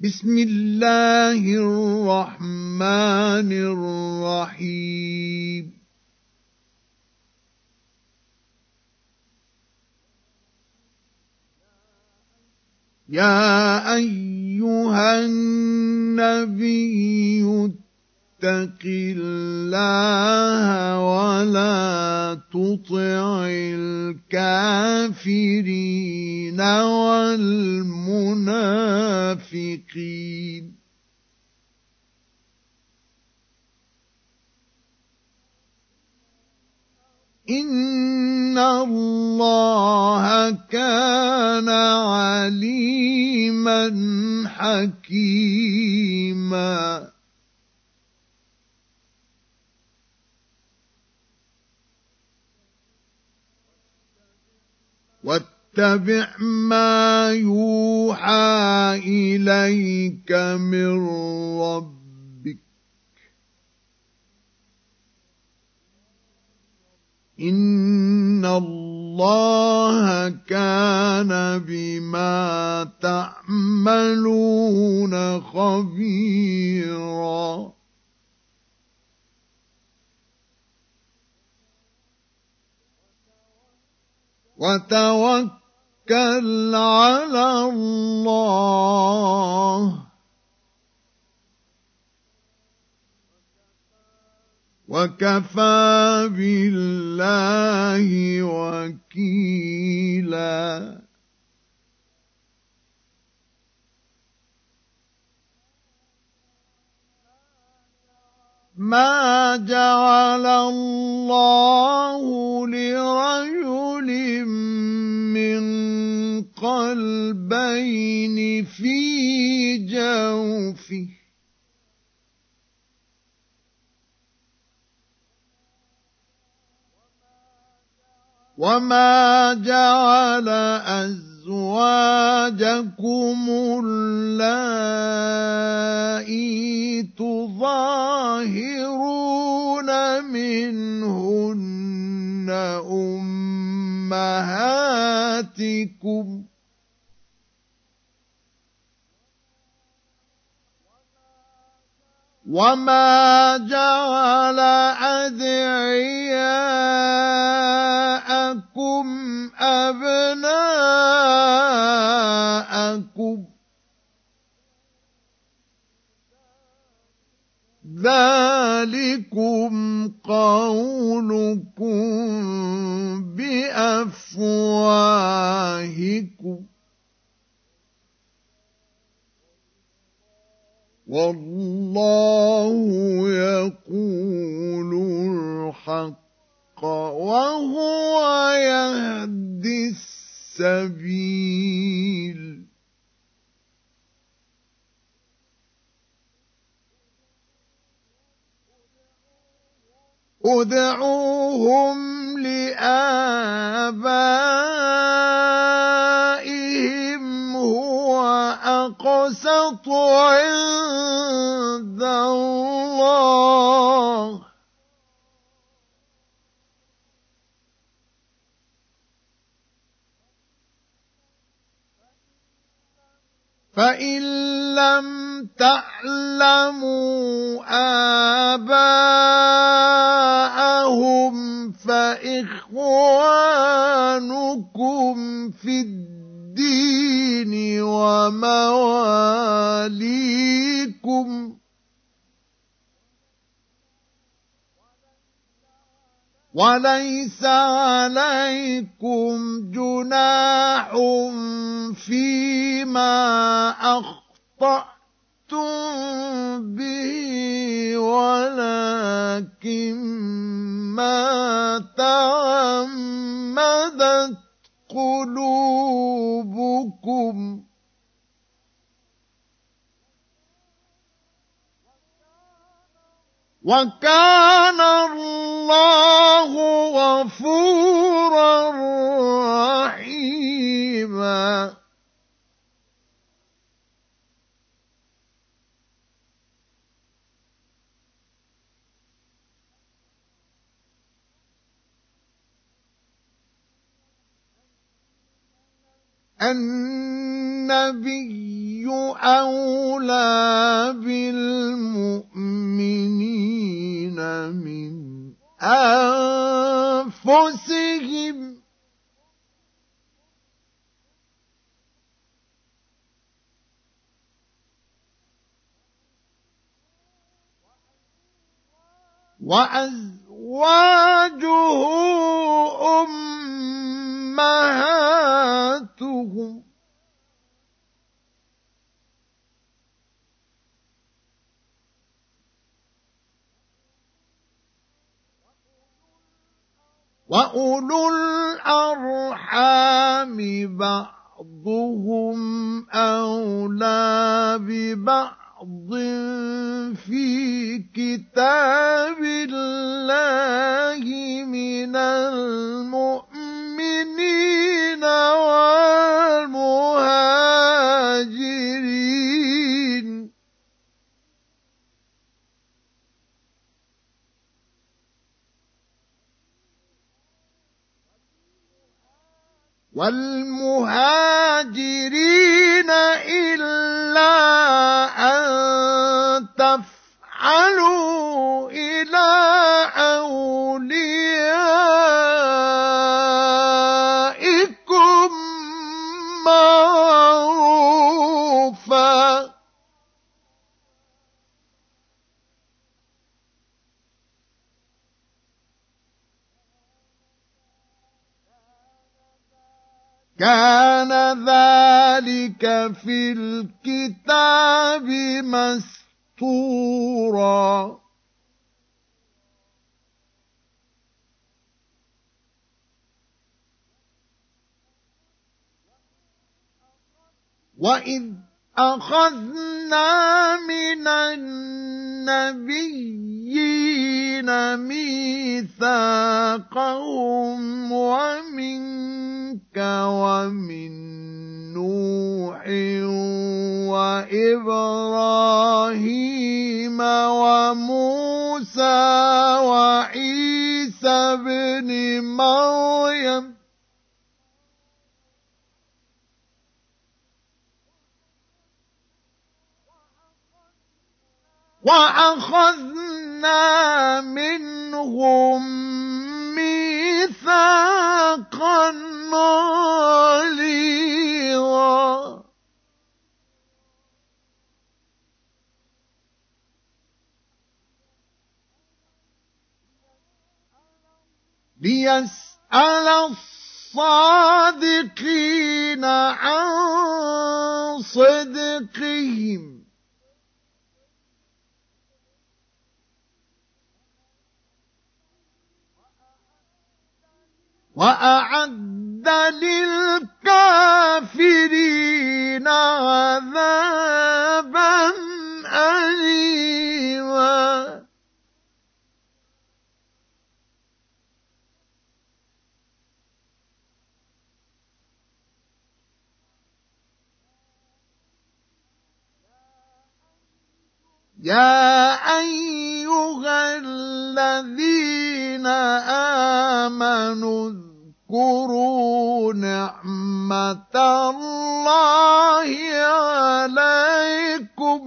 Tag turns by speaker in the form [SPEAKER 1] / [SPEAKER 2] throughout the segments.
[SPEAKER 1] بسم الله الرحمن الرحيم. يا أيها النبي اتق الله ولا تطع الكافرين والمنافقين. إن الله كان عليما حكيما. واتبع ما يوحى إليك من ربك. إن الله كان بما تعملون خبيرا. وتوكل على الله. وكفى بالله وكيلا. ما جعل الله لرجل من قلبين في جوفه وما جعل أزواجكم اللائي تظاهرون منهن أمهاتكم وما جعل أدعياءكم ذلكم قولكم بأفواهكم. والله يقول الحق وهو يهدي السبيل. ادعوهم لآبائهم هو أقسط عند الله. فإن لم تعلموا آباءهم فإخوانكم في الدين ومواليكم وليس عليكم جناح فيما أخطأتم به ولكن ما تعمدت قلوبكم. وكان الله غفورا رحيما. النبي أولى بالمؤمنين من أنفسهم. وأزواجه أمهاتهم. وأولو الأرحام بعضهم أولى ببعض في كتاب الله من المؤمنين والمهاجرين والمهاجرين إلا أن تفعلوا إلى أوليائكم كان ذلك في الكتاب مسطورا وإذ أخذنا من النبيين ميثاقهم ومنك ومن نوح وإبراهيم وموسى وعيسى بن مريم وأخذنا منهم ميثاقا غليظا ليسأل الصادقين عن صدقهم. وأعد للكافرين عذابا أليما. يا أيها الذين آمنوا اذكروا نعمة الله عليكم.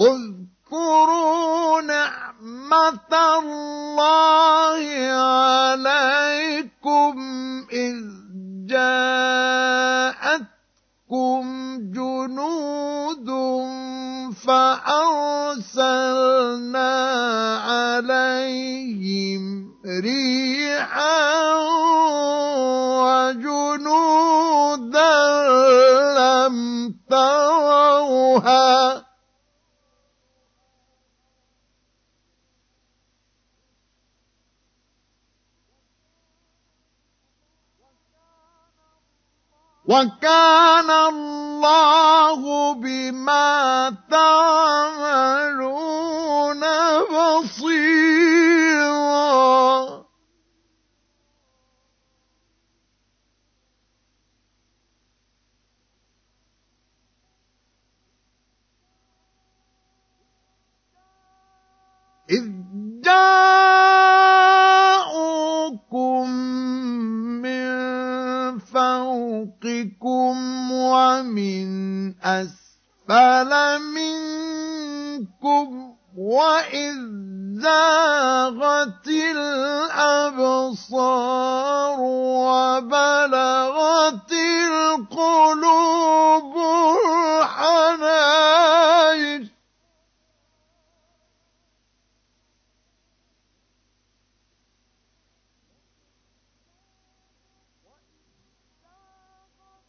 [SPEAKER 1] اذكروا نعمة الله عليكم إذ جاءتكم جنود فأرسلنا عليهم ريحا وجنودا لم تروها وكان الله بما تعملون بصيرا. إذ جاءوكم فوقكم ومن أسفل منكم وإذ زاغت الأبصار وبلغت القلوب الحناجر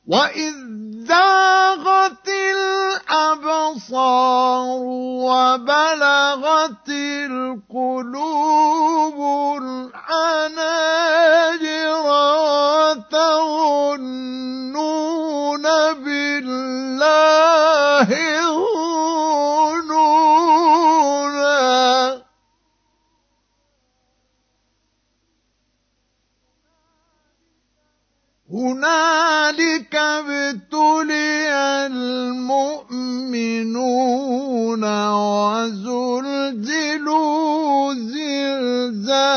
[SPEAKER 1] وإذ زاغت الأبصار وبلغت القلوب الحناجر وتظنون بالله هنالك ابتلي المؤمنون وزلزلوا زلزالا.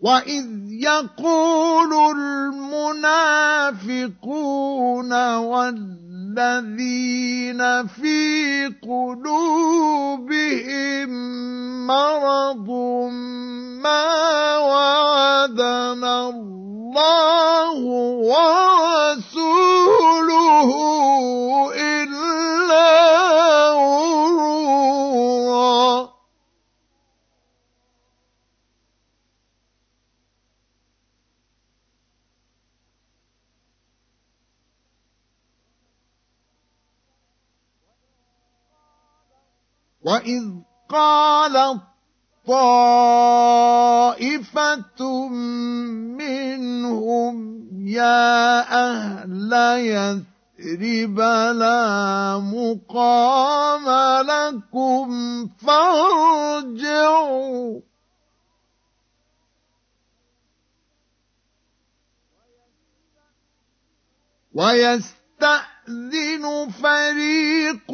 [SPEAKER 1] وإذ يقول المنافقون والذين في قلوبهم مرض طائفة منهم يا أهل يثرب لا مقام لكم فارجعوا ويستأذن يستأذن فريق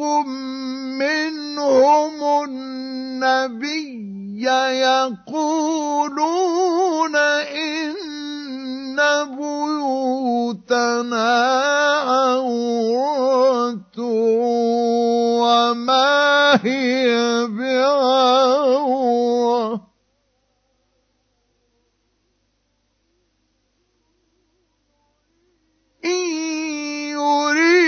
[SPEAKER 1] منهم النبي يقولون إن بيوتنا عورة وما هي بعورة. إن يريدون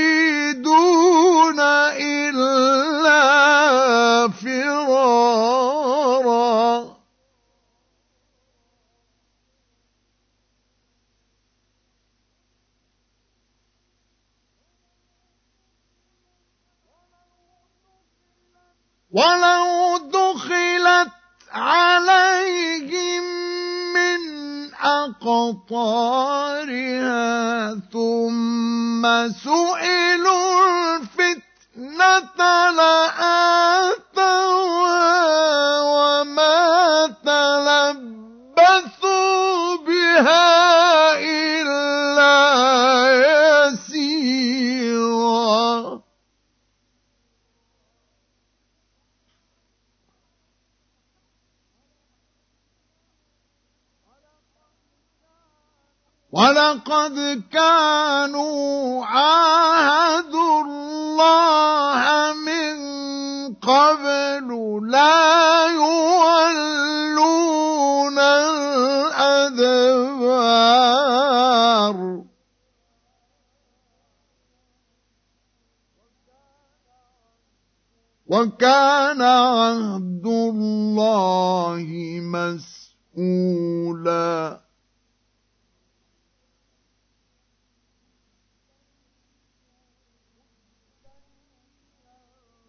[SPEAKER 1] ولو دخلت عليهم من أقطارها ثم سئلوا الفتنة لآتوها وما تلبثوا بها ولقد كانوا عاهدوا الله من قبل لا يولون الأدبار وكان عهد الله مسؤولا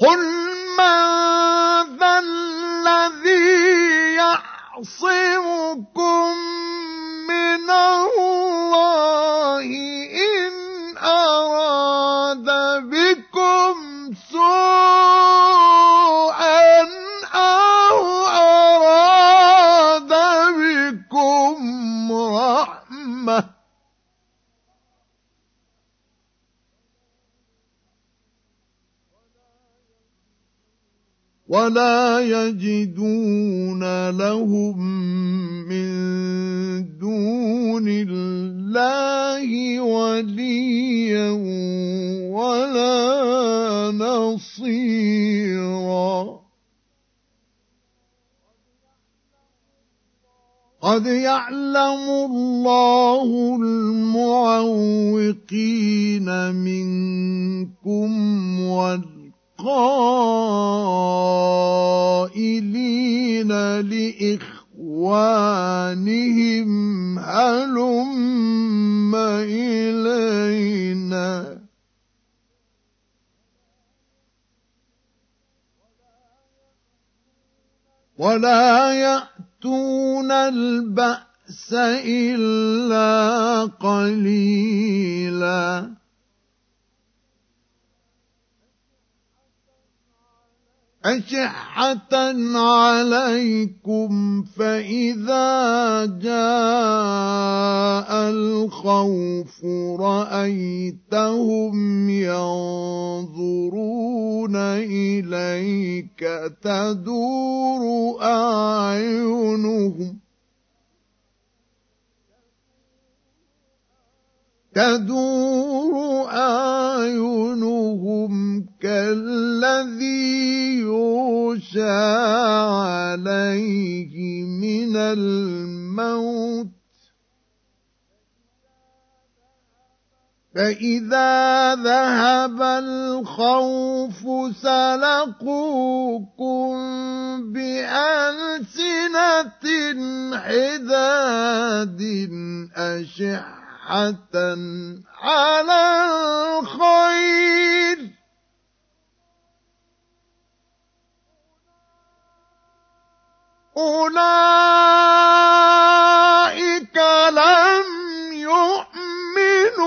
[SPEAKER 1] قل من الذي يعصمكم من الله إن أراد بكم ولا يجدون لهم من دون الله وليا ولا نصيرا قد يعلم الله المعوقين منكم والمعوقين قائلين لإخوانهم هلم إلينا. ولا يأتون البأس إلا قليلاً. أشحة عليكم فإذا جاء الخوف رأيتهم ينظرون إليك تدور أعينهم تدور أعينهم كالذي يغشى عليه من الموت. فإذا ذهب الخوف سلقوكم بألسنة حداد على الخير. أولئك لم يؤمنوا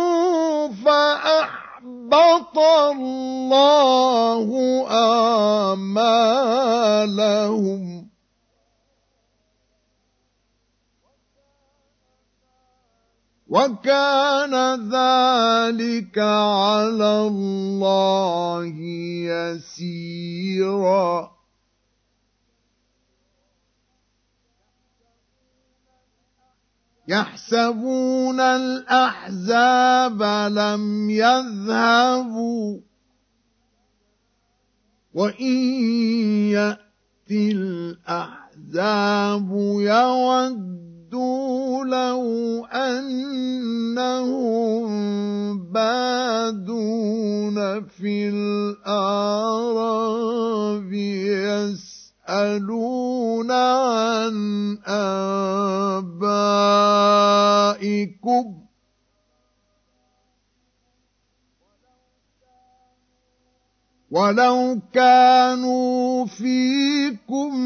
[SPEAKER 1] فأحبط الله آمالهم وكان ذلك على الله يسيرا. يحسبون الأحزاب لم يذهبوا وإن يأتي الأحزاب يود وَدُّوا لَوْ أَنَّهُم بَادُونَ فِي الْأَعْرَابِ يَسْأَلُونَ عَنْ آبَائِكُمْ ولو كانوا فيكم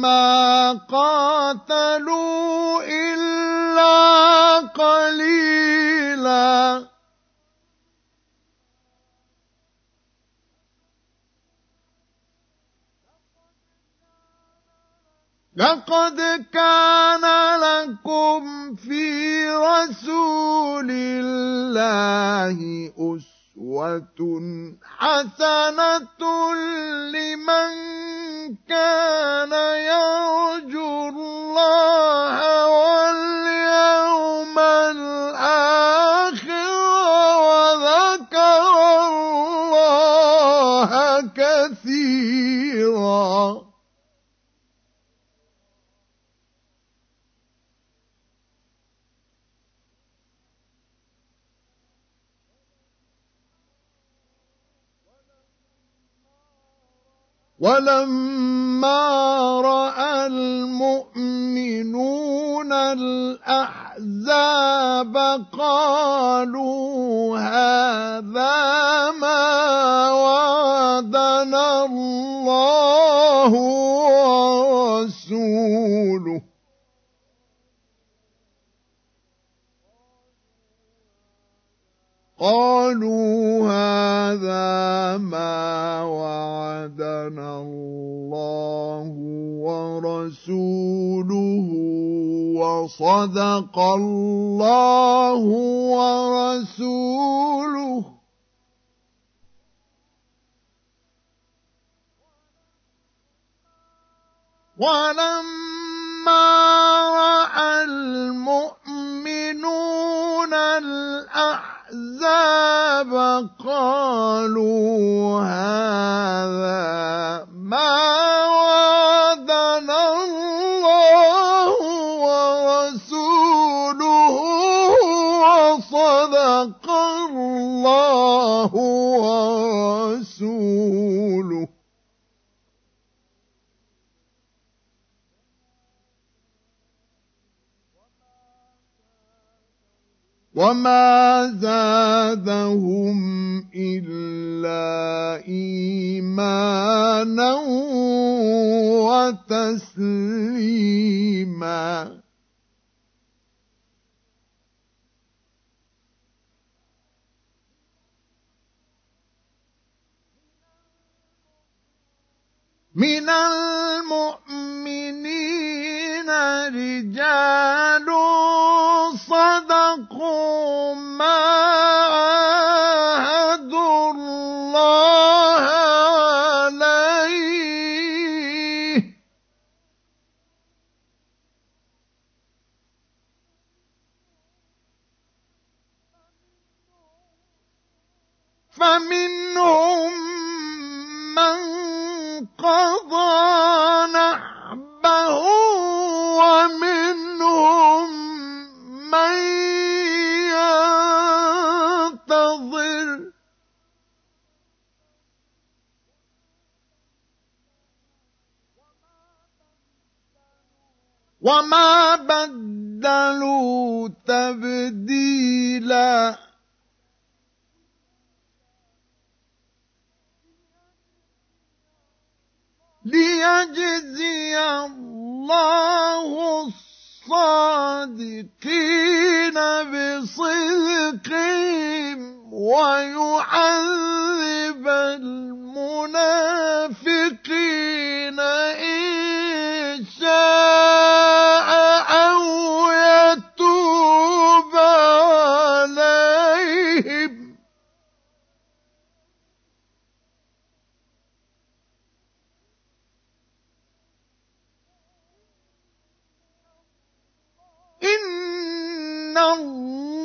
[SPEAKER 1] ما قاتلوا إلا قليلا لقد كان لكم في رسول الله أسوة أسوة حسنة لمن كان يرجو الله واليوم الآخر وذكر الله كثيرا ولما راى المؤمنون الاحزاب قالوا هذا ما وعدنا الله ورسوله قالوا هذا ما وعدنا الله ورسوله وصدق الله ورسوله. ولما رأى المؤمنون الأحزاب الأحزاب قالوا هذا ما وعدنا الله ورسوله وصدق الله. وما زادهم إلا إيمانا وتسليما من المؤمنين رجال صدقوا ما عاهدوا الله عليه. فمنهم وما بدلوا تبديلاً ليجزي الله الصادقين بصدقهم ويعذب المنافقين إن شاء أو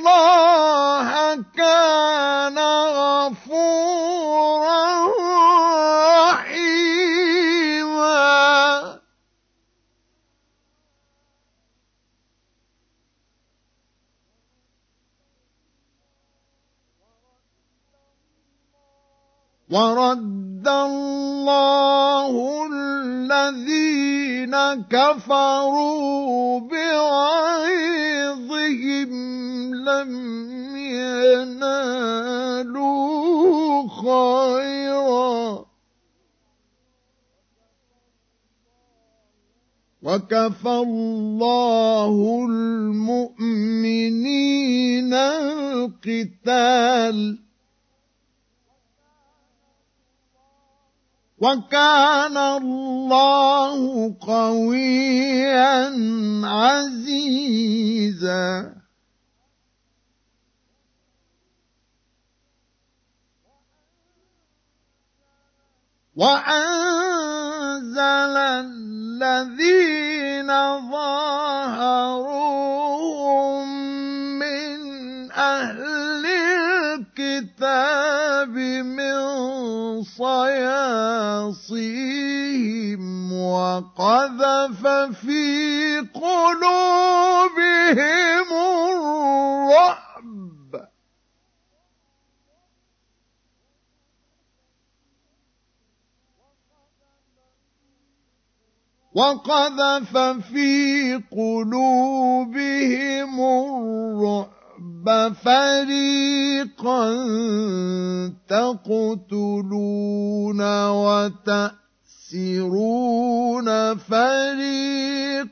[SPEAKER 1] الله كان غفورا رحيما. ورد الله الذين كفروا بغيظهم لم ينالوا خيرا. وكفى الله المؤمنين القتال. وكان الله قويا عزيزا. وأنزل الذين ظاهروهم من أهل الكتاب من صياصيهم وقذف في قلوبهم الرعب وقذف في قلوبهم الرعب فريقا تقتلون وتأسرون فريقا.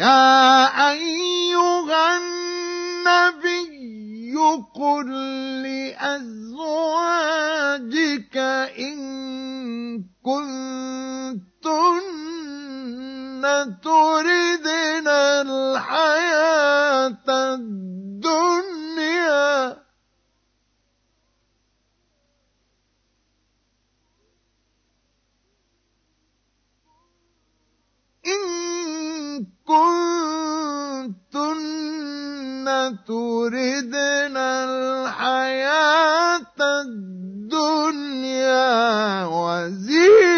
[SPEAKER 1] يا أيها النبي قل لأزواجك إن كنتن تردن الحياة الدنيا إن كنتن تردن الحياة الدنيا وزينتها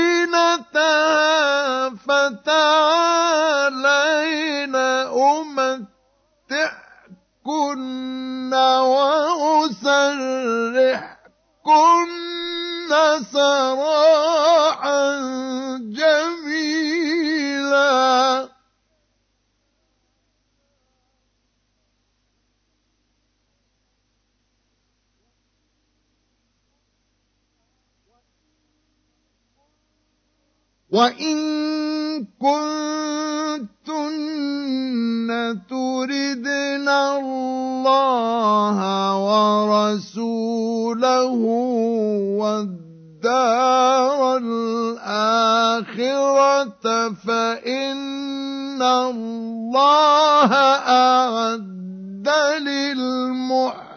[SPEAKER 1] فتعالين أمتعكن وأسرحكن سراحا جميلا وإن كنتن تردن الله ورسوله والدار الآخرة فإن الله أعد للمحسنات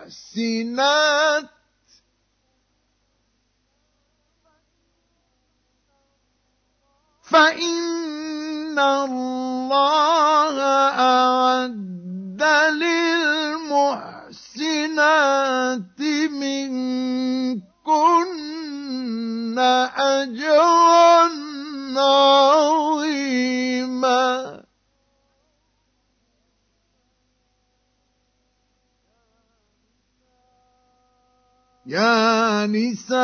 [SPEAKER 1] فإن الله أعد للمحسنات منكن أجرا عظيما. يا نساء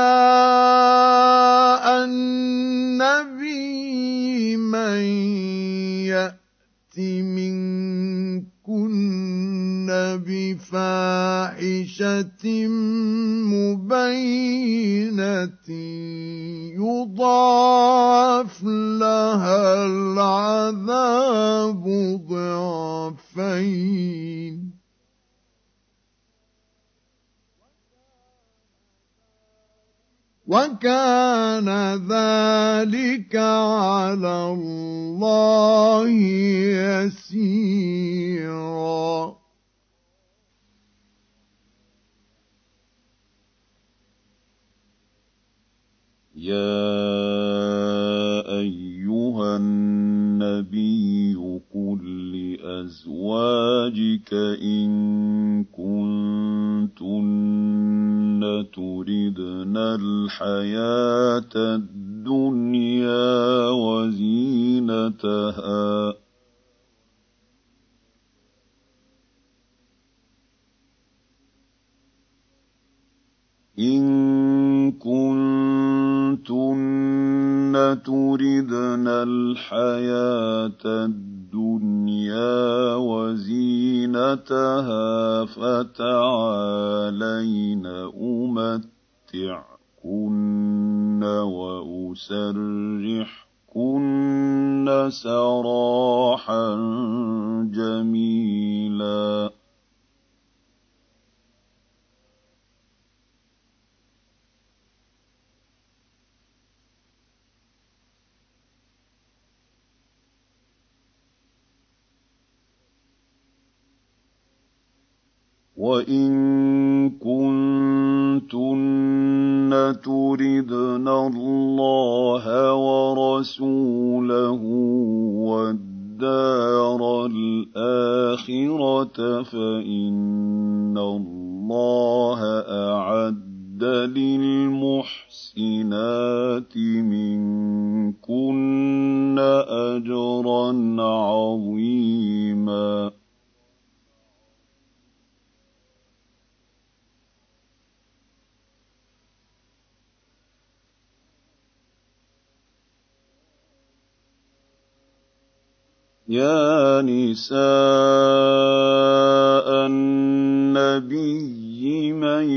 [SPEAKER 1] النبي من يأت منكن بفاحشة مبينة يضاعف لها العذاب ضعفين. وكان ذلك على الله يسيرا.
[SPEAKER 2] يا أيها النبي قل لأزواجك إن كنتن تردن الحياة الدنيا وزينتها إن كنتن تردن الحياة الدنيا وزينتها فتعالين أمتعكن وأسرحكن سراحا جميلا وإن كنتن تردن الله ورسوله والدار الآخرة فإن الله نساء النبي من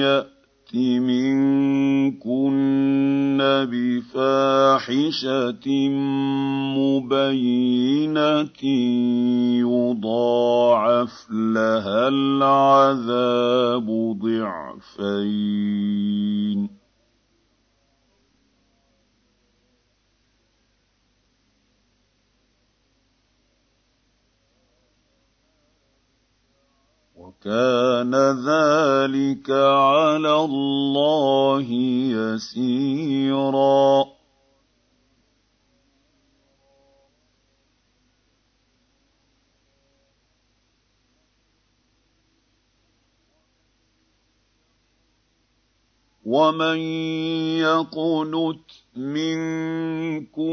[SPEAKER 2] يأت منكن بفاحشة ومن يقنت منكن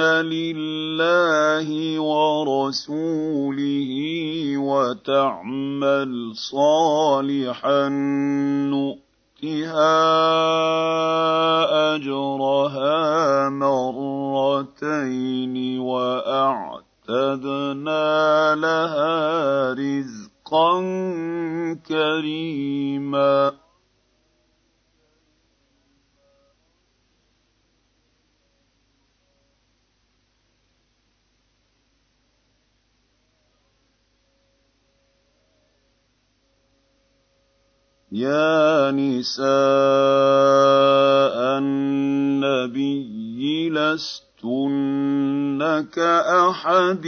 [SPEAKER 2] لله ورسوله وتعمل صالحا كأحد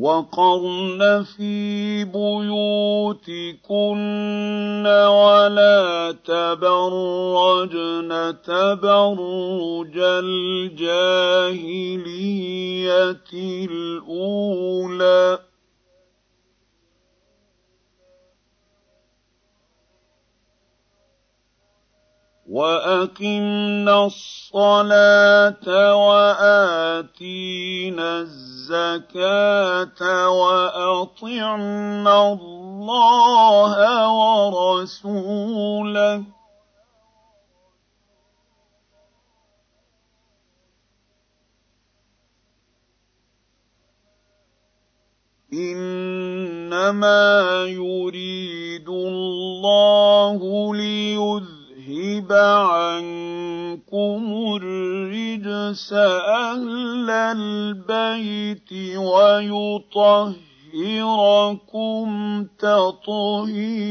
[SPEAKER 2] وقرن في بيوتكن ولا تبرجن تبرج الجاهلية الأولى واقمنا الصلاه واتينا الزكاه واطعنا الله ورسوله انما يريد الله ليذ يذهب عنكم الرجس أهل البيت ويطهركم تطهيرا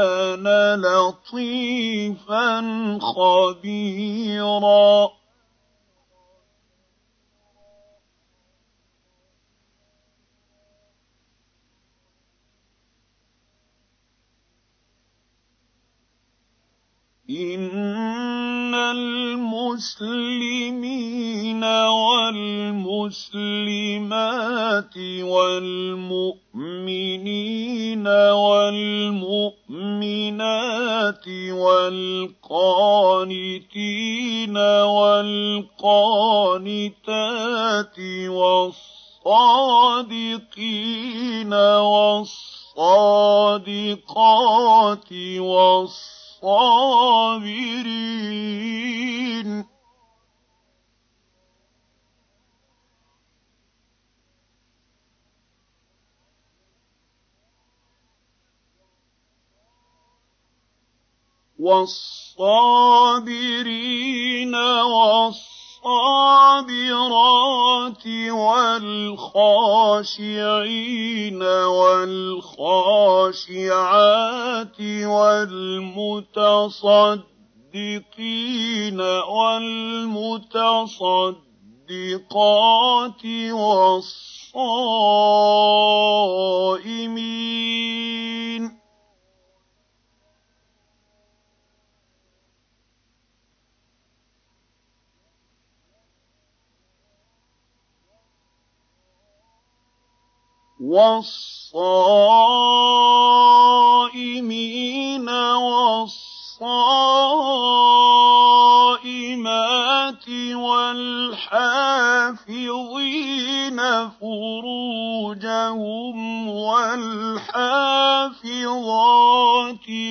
[SPEAKER 2] لطيفا خبيرا. ان المسلمين والمسلمات والمؤمنين والمؤمنات والقانتين والقانتات والصادقين والصادقات والصادقات والصابرين والصابرات والخاشعين والخاشعات والمتصدقين والمتصدقات والصائمين والصائمين والصائمات والحافظين فروجهم والحافظات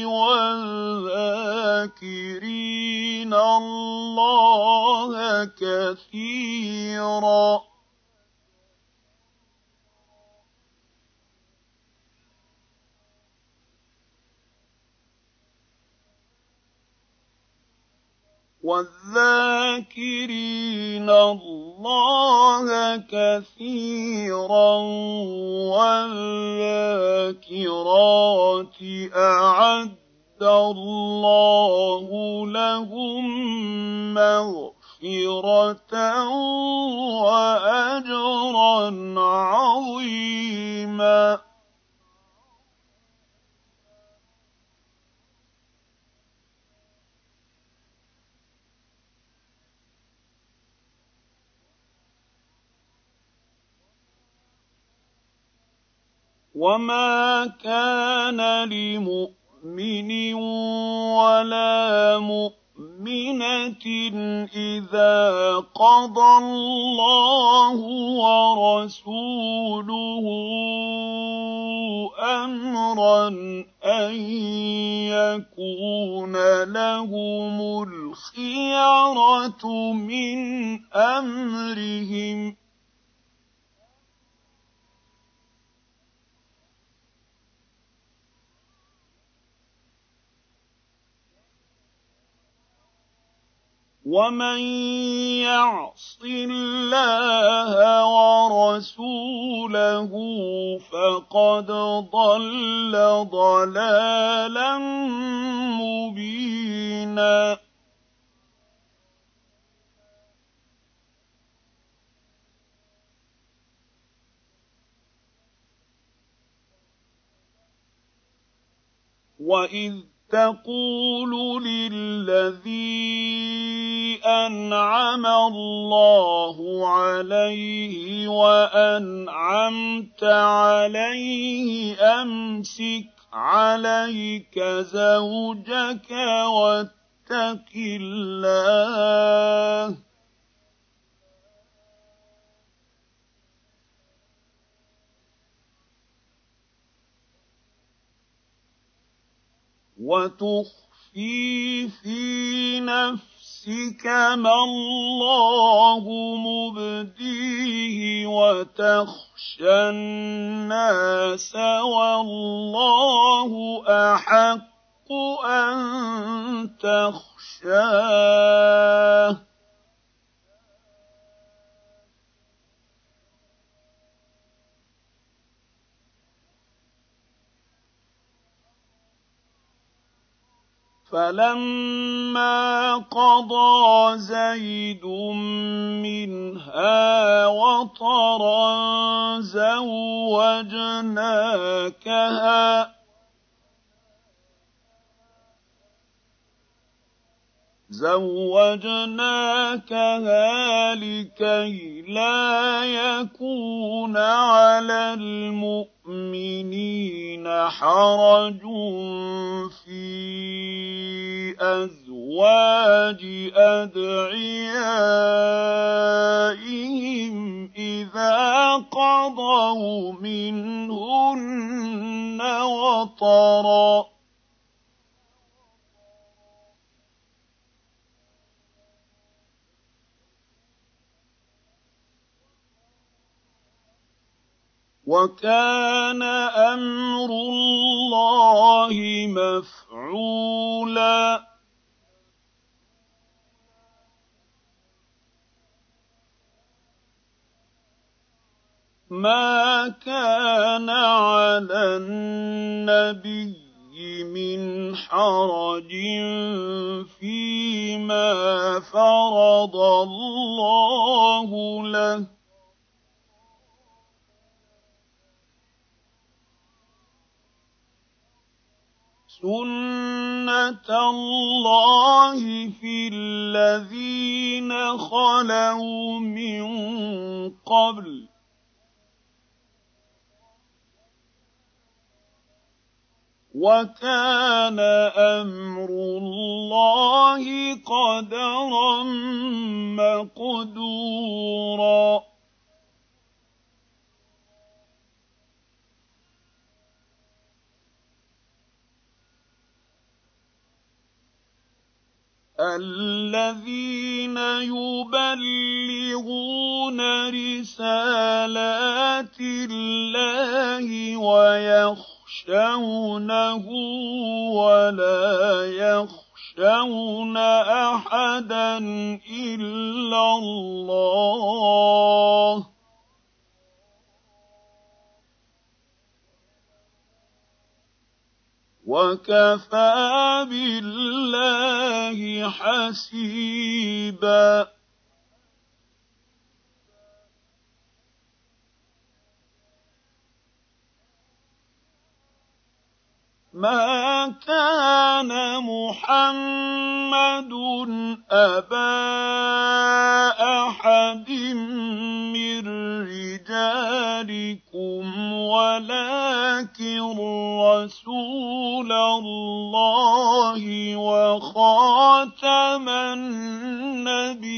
[SPEAKER 2] والذاكرين الله كثيرا والذاكرين الله كثيرا والذاكرات أعد الله لهم مغفرة واجرا عظيما. وما كان لمؤمن ولا مؤمنه اذا قضى الله ورسوله امرا ان يكون لهم الخيره من امرهم ومن يعص الله ورسوله فقد ضل ضلالا مبينا واذ تقول للذي أنعم الله عليه وأنعمت عليه أمسك عليك زوجك واتق الله وتخفي في نفسك ما الله مبديه وتخشى الناس والله أحق أن تخشاه. فلما قضى زيد منها وطرا زوجناكها زوجناكها لكي لا يكون على المؤمنين حرج في ازواج ادعيائهم اذا قضوا منهن وطرا وكان أمر الله مفعولا. ما كان على النبي من حرج فيما فرض الله له. سنه الله في الذين خلوا من قبل وكان أمر الله قدرا مقدورا الذين يبلغون رسالات الله ويخشونه ولا يخشون أحدا إلا الله. وكفى بالله حسيبا ما كان محمد أبا أحد من رجالكم ولكن رسول الله وخاتم النبيين.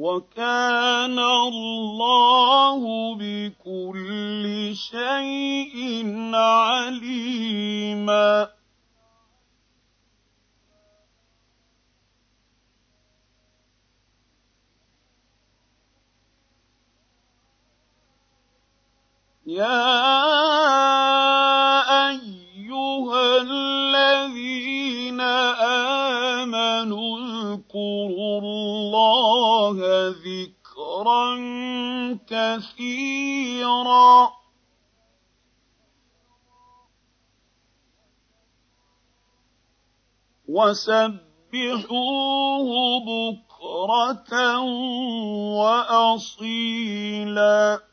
[SPEAKER 2] وكان الله بكل شيء عليما. يا أيها الذين آمنوا اذكروا الله ذكرا كثيرا. وسبحوه بكرة واصيلا.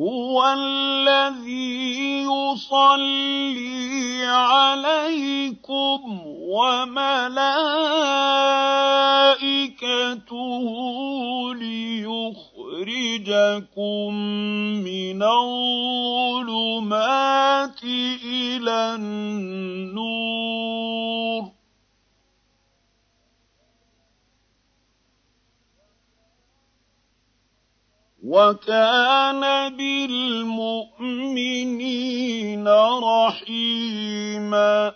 [SPEAKER 2] هو الذي يصلي عليكم وملائكته ليخرجكم من الظلمات إلى النور. وكان بالمؤمنين رحيما.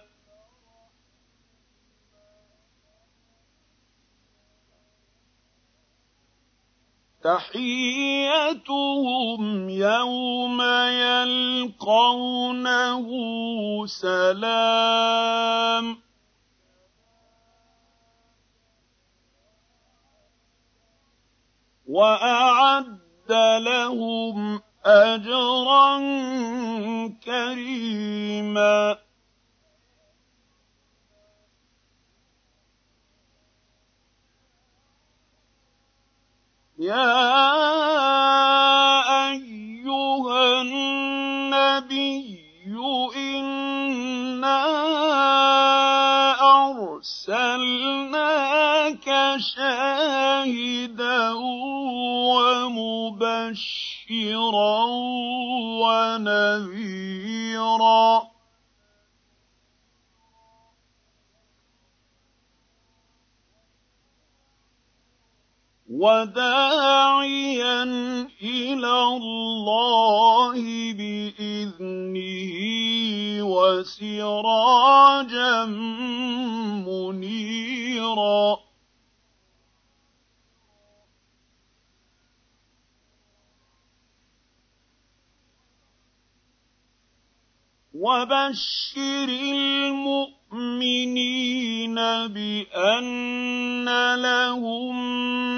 [SPEAKER 2] تحيتهم يوم يلقونه سلام. واعد لهم اجرا كريما يا أيها النبي إنا أرسلناك شاهدا ومبشرا ونذيرا وداعيا إلى الله بإذنه وسراجا منيرا. وبشر المؤمنين بأن لهم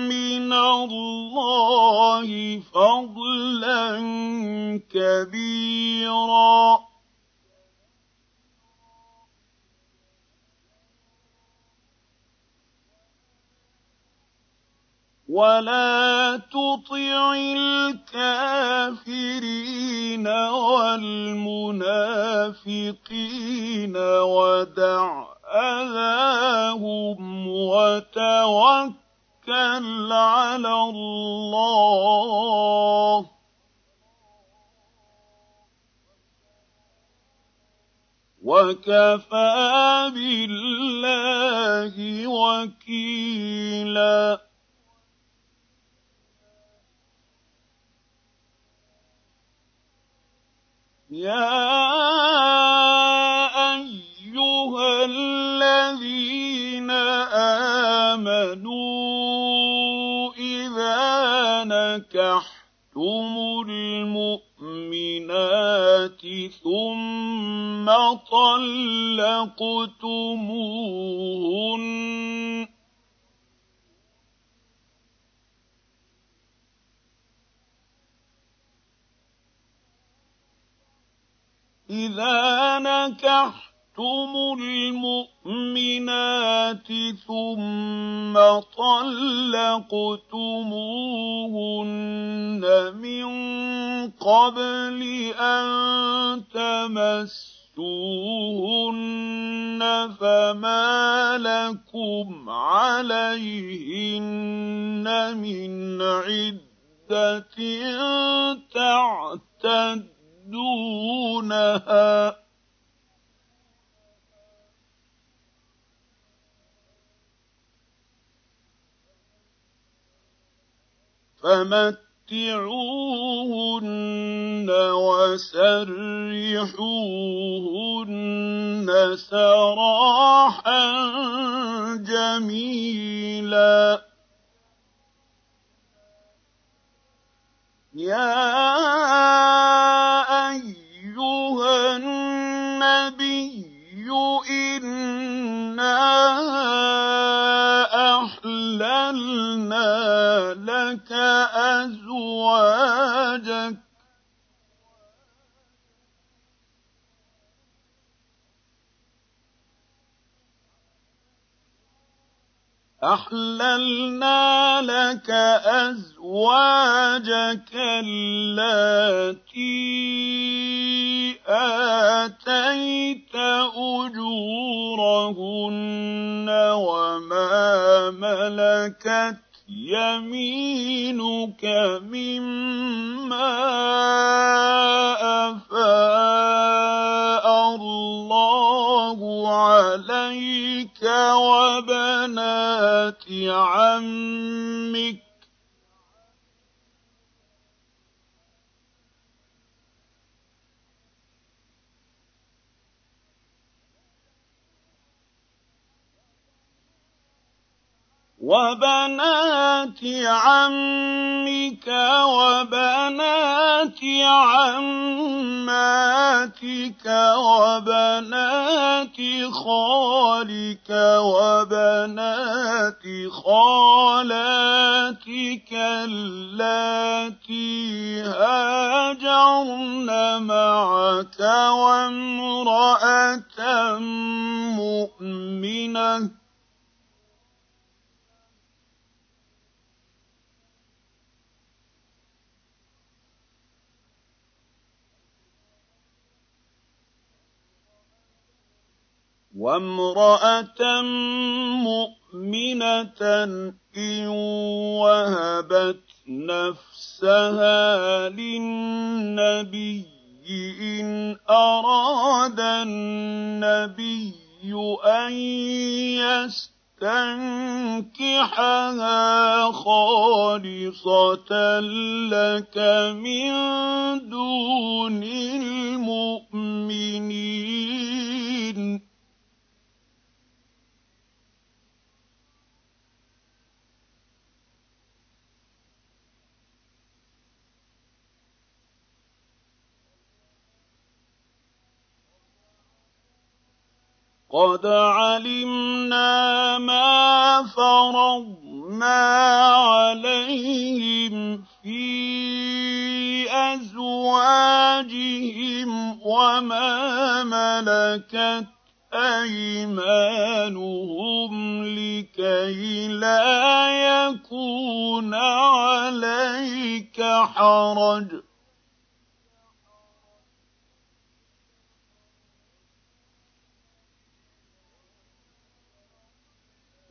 [SPEAKER 2] من الله فضلا كبيرا. ولا تطع الكافرين والمنافقين ودع اذاهم وتوكل على الله وكفى بالله وكيلا يا ايها الذين امنوا اذا نكحتم المؤمنات ثم طلقتموهن إذا نكحتم المؤمنات ثم طلقتموهن من قبل أن تمسوهن فما لكم عليهن من عدة تعتد دونها فمتعوهن وسرحوهن سراحا جميلا. يا إِنَّا أَحْلَلْنَا لَكَ أَزْوَاجَكَ أحللنا لك أزواجك التي آتيت أجورهن وما ملكت يمينك مما أفاء الله عليك وبنات عمك وبنات عمك وبنات عماتك وبنات خالك وبنات خالاتك اللاتي هاجرن معك وامرأة مؤمنة وامرأة مؤمنة إن وهبت نفسها للنبي إن أراد النبي أن يستنكحها خالصة لك من دون المؤمنين. قد علمنا ما فرضنا عليهم في أزواجهم وما ملكت أيمانهم لكي لا يكون عليك حرج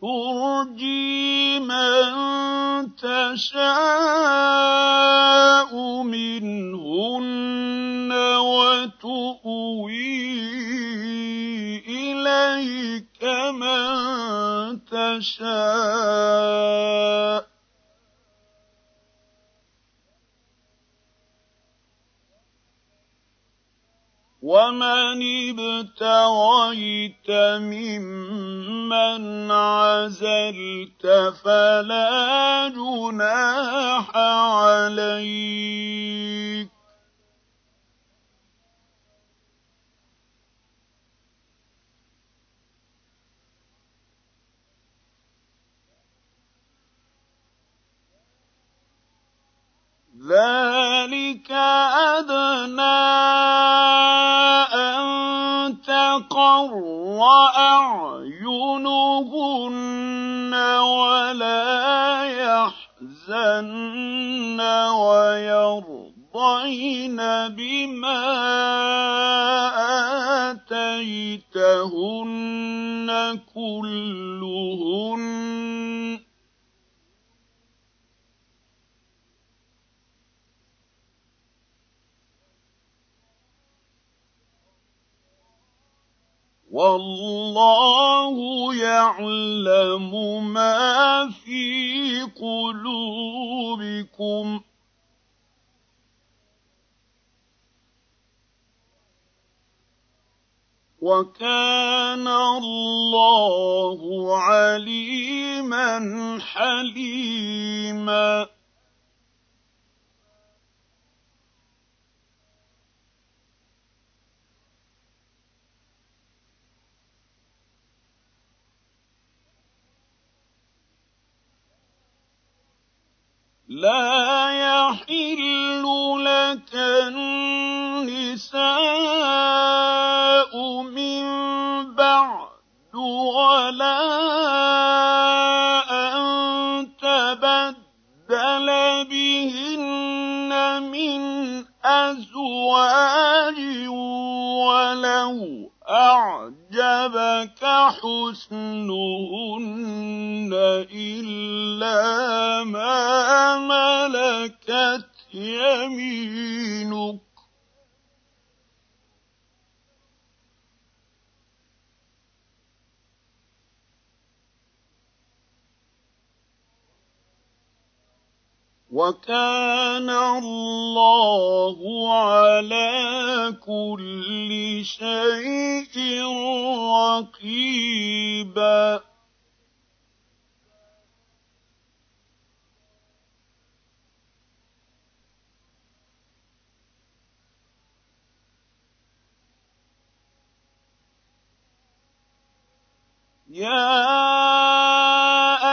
[SPEAKER 2] ترجي من تشاء منهن وتؤوي إليك من تشاء. ومن ابتغيت ممن عزلت فلا جناح عليك ذلك أدنى أن تقر أعينهن ولا يحزن ويرضين بما آتيتهن كلهن والله يعلم ما في قلوبكم. وكان الله عليما حليما. لا يحل لك النساء من بعد ولا أن تبدل بهن من أزواج ولو أعجبك حسنهن إلا ما ملكت يمينك وكان الله على كل شيء رقيبا. يا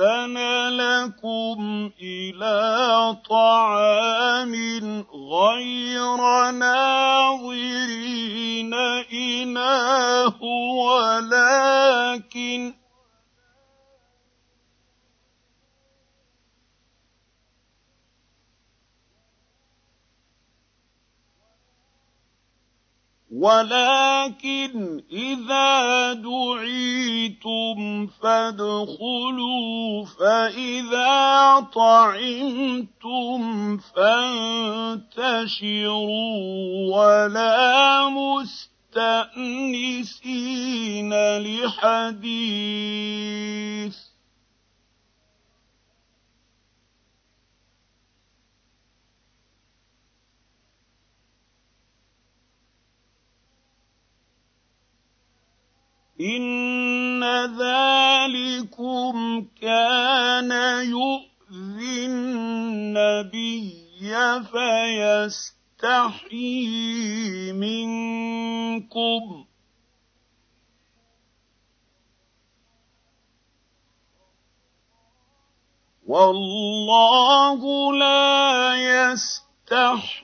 [SPEAKER 2] يؤذن لكم إلى طعام غير ناظرين إناه ولكن ولكن إذا دعيتم فادخلوا فإذا طعمتم فانتشروا ولا مستأنسين لحديث. إن ذلكم كان يؤذي النبي فيستحيي منكم والله لا يستحيي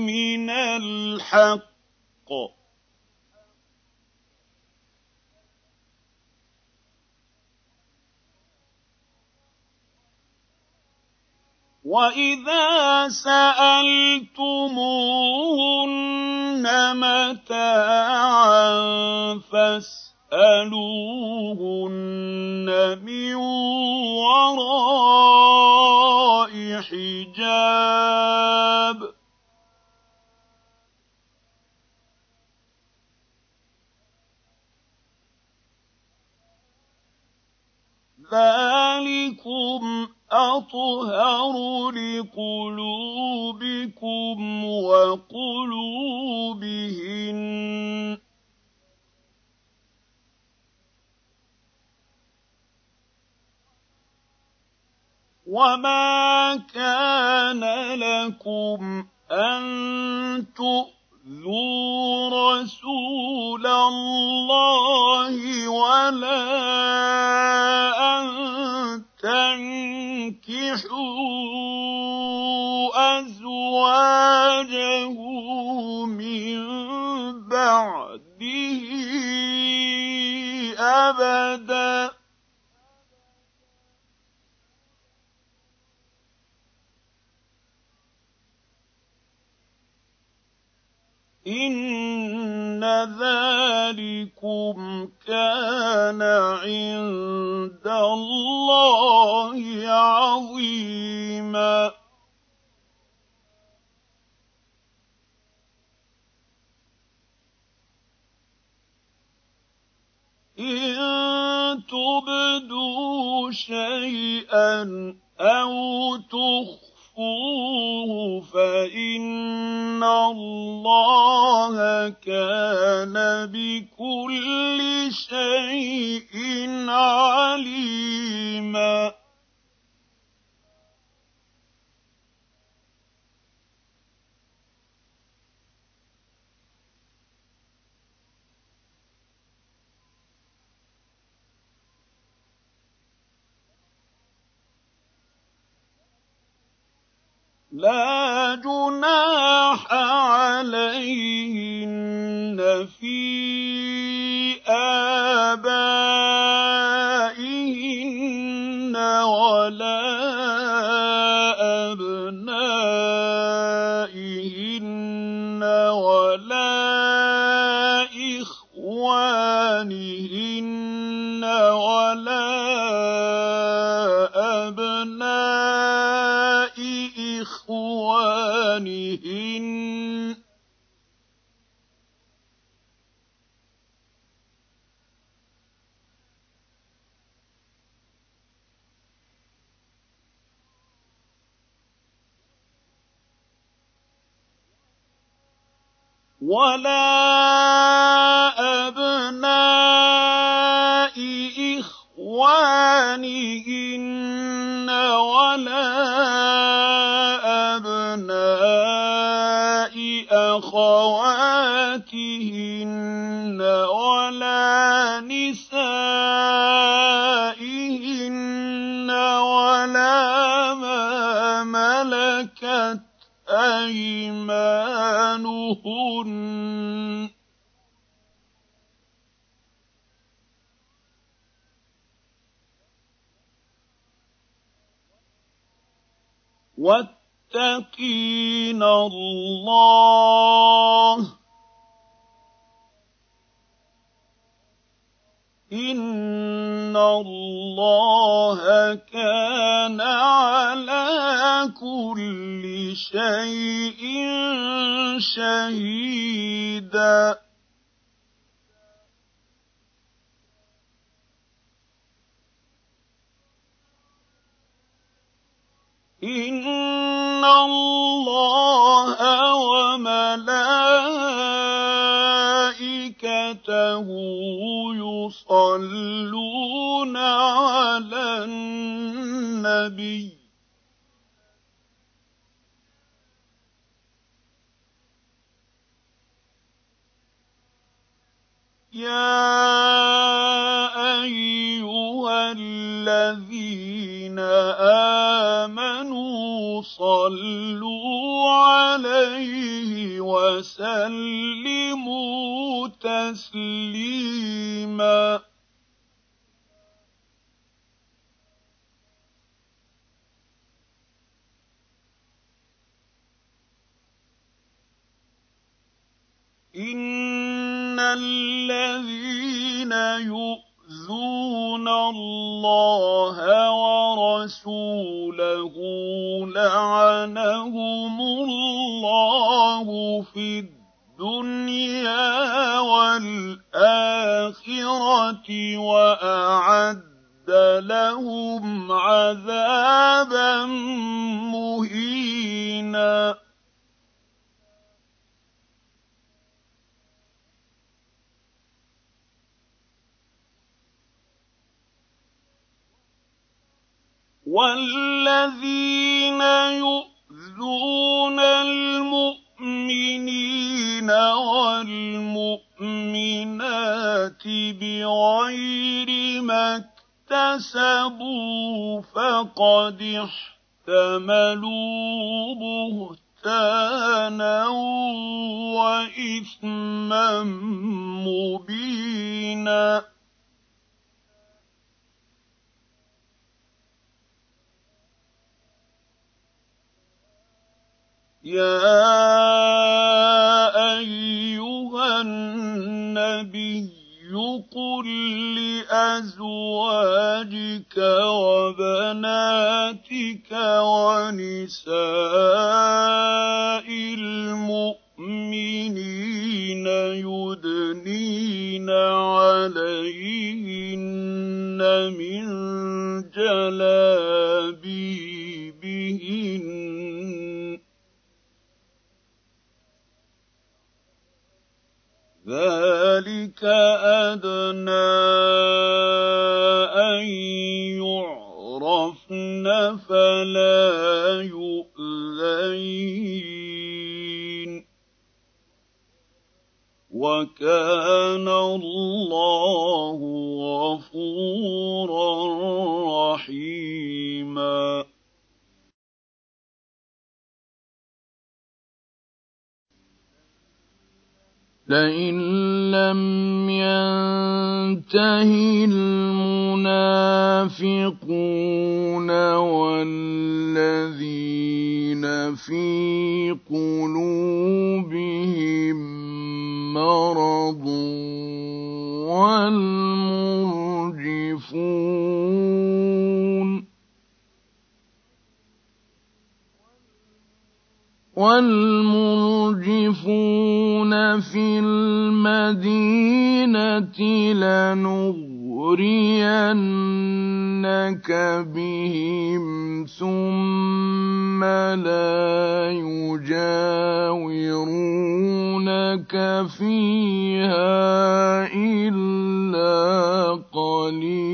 [SPEAKER 2] من الحق وإذا سألتموهن متاعا فاسألوهن من وراء حجاب ذلكم أطهر لقلوبكم وقلوبهن. وما كان لكم أن تؤذوا رسول الله ولا الْمَسْئُولُ الله كان بكل شيء عليما. أخواتهن ولا نسائهن ولا ما ملكت أيمانهن. واتقين الله إن الله كان على كل شيء شهيدا إن الله وملائكته يصلون على النبي يا ايها الذين امنوا صلوا عليه وسلموا تسليما إن الذين يؤذون الله ورسوله لعنهم الله في الدنيا والآخرة وأعد لهم عذابا مهينا والذين يؤذون المؤمنين والمؤمنات بغير ما اكتسبوا فقد احتملوا بهتانا واثما مبينا يا ايها النبي قل لازواجك وبناتك ونساء المؤمنين يدنين عليهن من جلابيبهن ذلك أدنى أن يعرفن فلا يؤذين. وكان الله غفورا رحيما.
[SPEAKER 1] لئن لم ينته المنافقون والذين في قلوبهم مرض والمرجفون والمرجفون في المدينة لنغرينك بهم ثم لا يجاورونك فيها إلا قليلاً.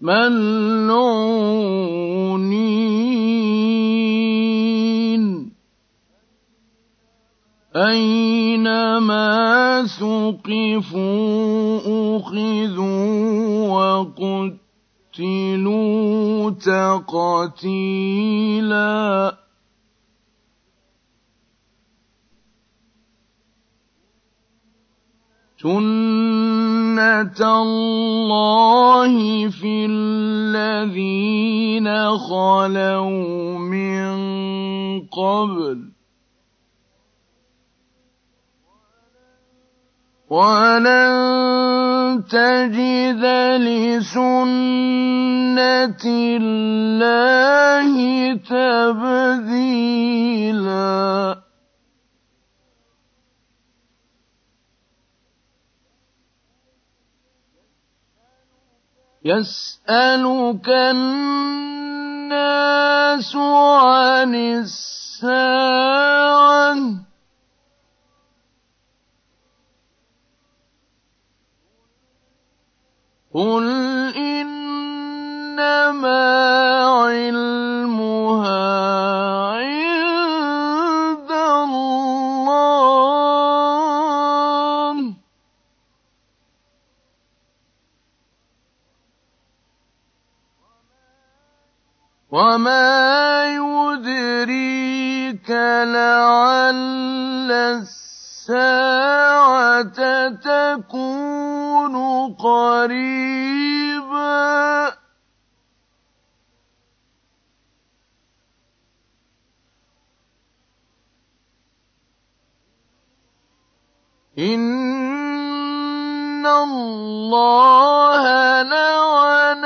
[SPEAKER 1] ملعونين. أينما ثقفوا أخذوا وقتلوا تقتيلاً سُنَّةَ اللَّهِ فِي الَّذِينَ خَلَوْا مِن قَبْلُ ۖ وَلَن تَجِدَ لِسُنَّةِ اللَّهِ تَبْدِيلًا يسألك الناس عن الساعة. قل إنما علمها وما يدريك لعل الساعة تكون قريبا إن الله لعن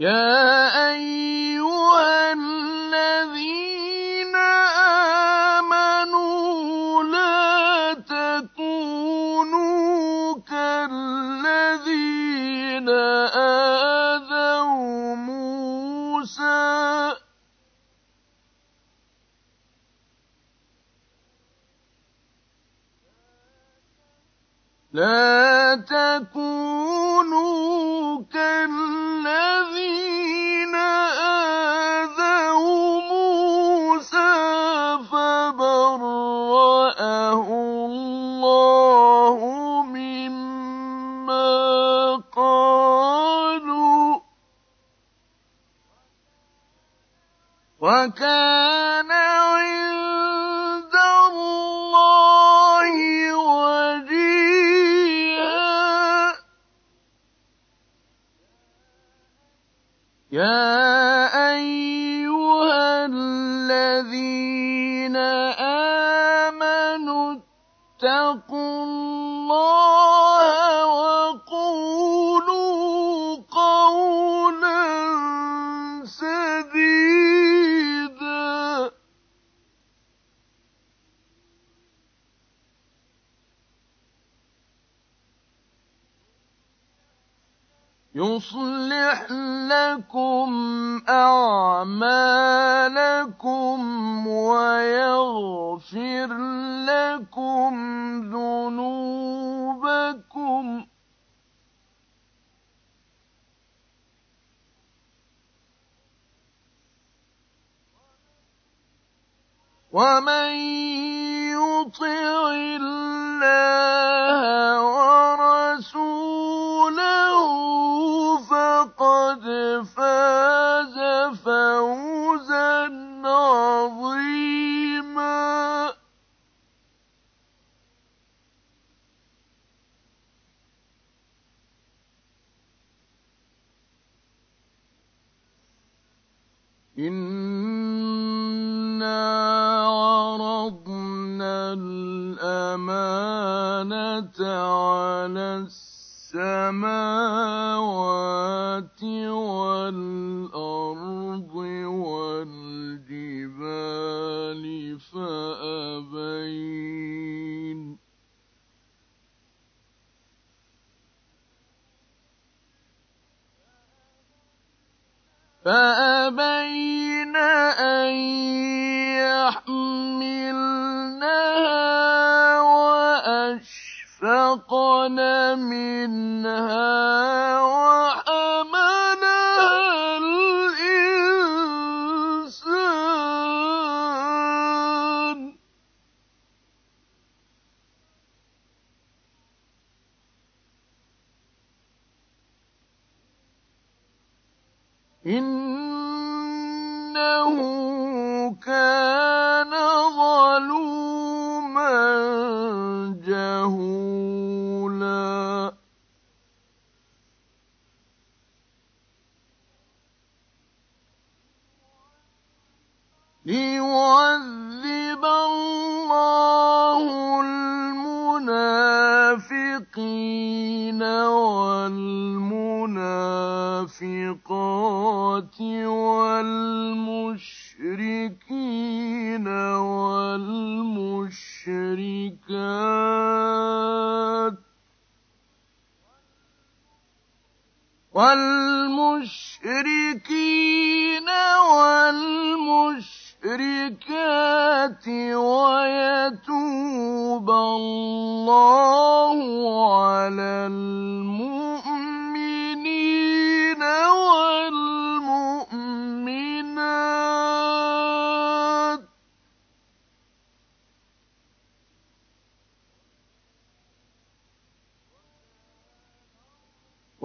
[SPEAKER 1] يا الأمانة على السماوات والأرض. لنا منها والمشرقات والمشركين والمشركات والمشركين والمشركات ويتوب الله على المشركين